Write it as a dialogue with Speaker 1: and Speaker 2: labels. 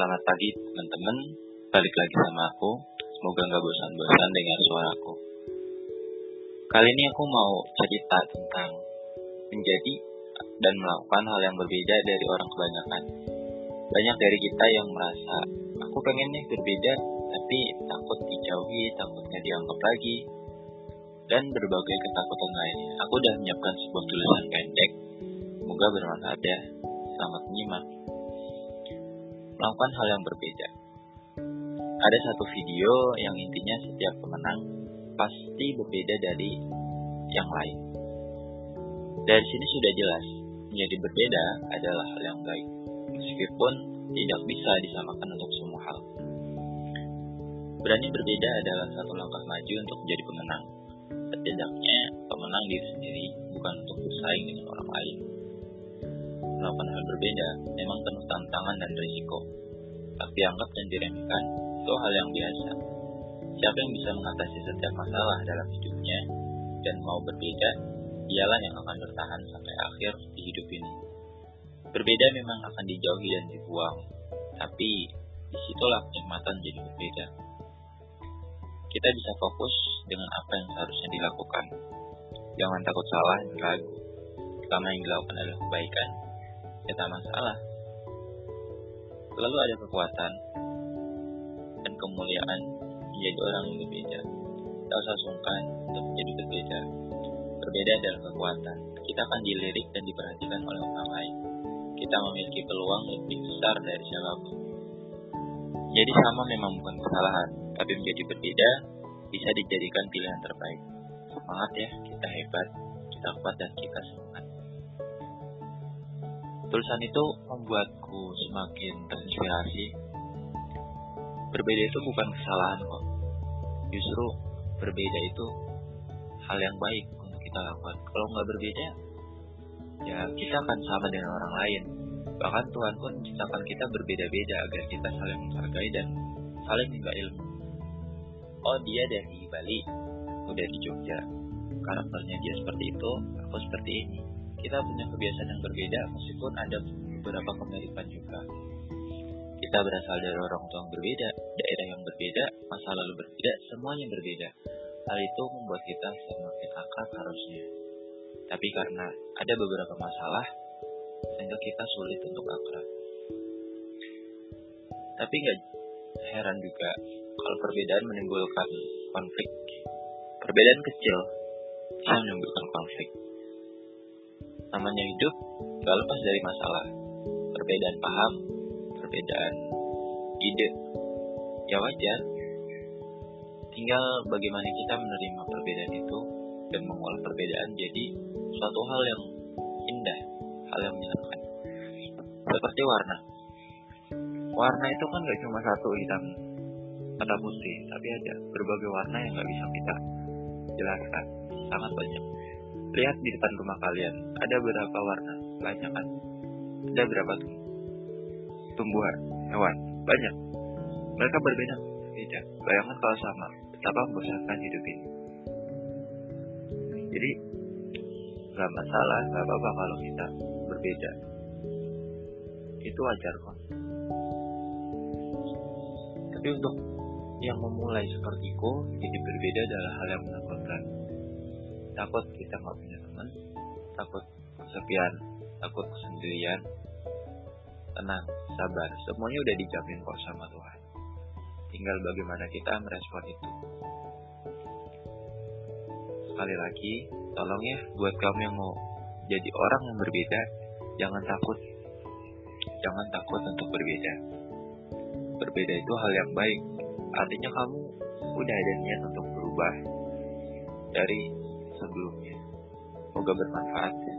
Speaker 1: Selamat pagi teman-teman, balik lagi sama aku. Semoga nggak bosan-bosan dengar suaraku. Kali ini aku mau cerita tentang menjadi dan melakukan hal yang berbeda dari orang kebanyakan. Banyak dari kita yang merasa, aku pengen nih berbeda, tapi takut dijauhi, takut nggak dianggap lagi, dan berbagai ketakutan lainnya. Aku udah menyiapkan sebuah tulisan pendek, semoga bermanfaat ya. Selamat menyimak melakukan hal yang berbeda. Ada satu video yang intinya setiap pemenang pasti berbeda dari yang lain. Dari sini sudah jelas, menjadi berbeda adalah hal yang baik, meskipun tidak bisa disamakan untuk semua hal. Berani berbeda adalah satu langkah maju untuk menjadi pemenang. Setidaknya pemenang diri sendiri, bukan untuk bersaing dengan orang lain melakukan hal berbeda memang penuh tantangan dan risiko. Tapi anggap dan diremehkan itu hal yang biasa. Siapa yang bisa mengatasi setiap masalah dalam hidupnya dan mau berbeda, ialah yang akan bertahan sampai akhir di hidup ini. Berbeda memang akan dijauhi dan dibuang, tapi di situlah kenikmatan jadi berbeda. Kita bisa fokus dengan apa yang seharusnya dilakukan. Jangan takut salah dan ragu. Selama yang dilakukan adalah kebaikan, ya tak masalah. Lalu ada kekuatan dan kemuliaan menjadi orang yang berbeda. Tak usah sungkan untuk menjadi berbeda. Berbeda adalah kekuatan. Kita akan dilirik dan diperhatikan oleh orang lain. Kita memiliki peluang lebih besar dari siapa pun. Jadi sama memang bukan kesalahan, tapi menjadi berbeda bisa dijadikan pilihan terbaik. Semangat ya, kita hebat, kita kuat dan kita semangat. Tulisan itu membuatku semakin terinspirasi. Berbeda itu bukan kesalahan kok. Justru berbeda itu hal yang baik untuk kita lakukan. Kalau nggak berbeda, ya kita akan sama dengan orang lain. Bahkan Tuhan pun menciptakan kita berbeda-beda agar kita saling menghargai dan saling minta ilmu. Oh dia dari Bali, aku dari Jogja. Karakternya dia seperti itu, aku seperti ini kita punya kebiasaan yang berbeda meskipun ada beberapa kemiripan juga. Kita berasal dari orang tua yang berbeda, daerah yang berbeda, masa lalu berbeda, semuanya berbeda. Hal itu membuat kita semakin akrab harusnya. Tapi karena ada beberapa masalah, sehingga kita sulit untuk akrab. Tapi nggak heran juga kalau perbedaan menimbulkan konflik. Perbedaan kecil bisa menimbulkan konflik namanya hidup gak lepas dari masalah. Perbedaan paham, perbedaan ide, ya wajar. Tinggal bagaimana kita menerima perbedaan itu dan mengolah perbedaan jadi suatu hal yang indah, hal yang menyenangkan. Seperti warna. Warna itu kan gak cuma satu hitam atau putih, tapi ada berbagai warna yang gak bisa kita jelaskan. Sangat banyak. Lihat di depan rumah kalian, ada berapa warna? Banyak kan? Ada berapa tumbuhan, hewan? Banyak. Mereka berbeda, beda. Bayangkan kalau sama, betapa membosankan hidup ini. Jadi, nggak masalah, nggak apa-apa kalau kita berbeda. Itu wajar kok. Tapi untuk yang memulai sepertiku, jadi berbeda adalah hal yang menakutkan takut kita nggak punya teman takut kesepian takut kesendirian. Tenang sabar semuanya udah dijamin kok sama Tuhan. Tinggal bagaimana kita merespon itu. Sekali lagi tolong ya buat kamu yang mau jadi orang yang berbeda jangan takut. Jangan takut untuk berbeda. Berbeda itu hal yang baik. Artinya kamu udah ada niat untuk berubah. Dari sebelumnya. Semoga bermanfaat ya.